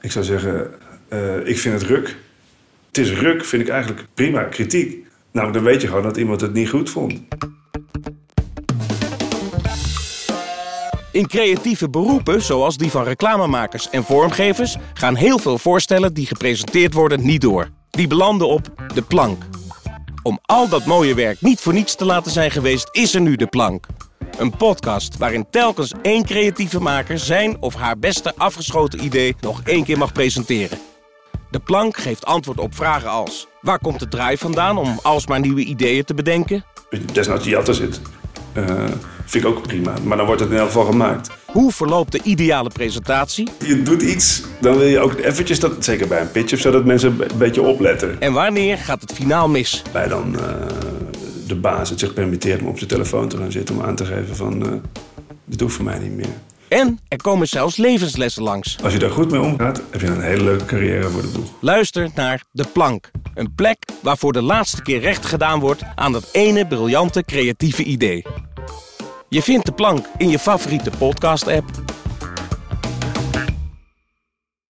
Ik zou zeggen, eh, ik vind het ruk. Het is ruk, vind ik eigenlijk prima. Kritiek. Nou, dan weet je gewoon dat iemand het niet goed vond. In creatieve beroepen, zoals die van reclamemakers en vormgevers, gaan heel veel voorstellen die gepresenteerd worden niet door. Die belanden op de plank. Om al dat mooie werk niet voor niets te laten zijn geweest, is er nu de plank. Een podcast waarin telkens één creatieve maker zijn of haar beste afgeschoten idee nog één keer mag presenteren. De plank geeft antwoord op vragen als: waar komt de draai vandaan om alsmaar nieuwe ideeën te bedenken? Desnoods die achter zit. Uh, vind ik ook prima. Maar dan wordt het in elk geval gemaakt. Hoe verloopt de ideale presentatie? Je doet iets, dan wil je ook eventjes, dat, zeker bij een pitch of zo, dat mensen een beetje opletten. En wanneer gaat het finaal mis? Bij dan uh, de baas het zich permitteert om op zijn telefoon te gaan zitten om aan te geven van, uh, dit hoeft voor mij niet meer. En er komen zelfs levenslessen langs. Als je daar goed mee omgaat, heb je een hele leuke carrière voor de boeg. Luister naar De Plank. Een plek waar voor de laatste keer recht gedaan wordt aan dat ene briljante creatieve idee. Je vindt De Plank in je favoriete podcast-app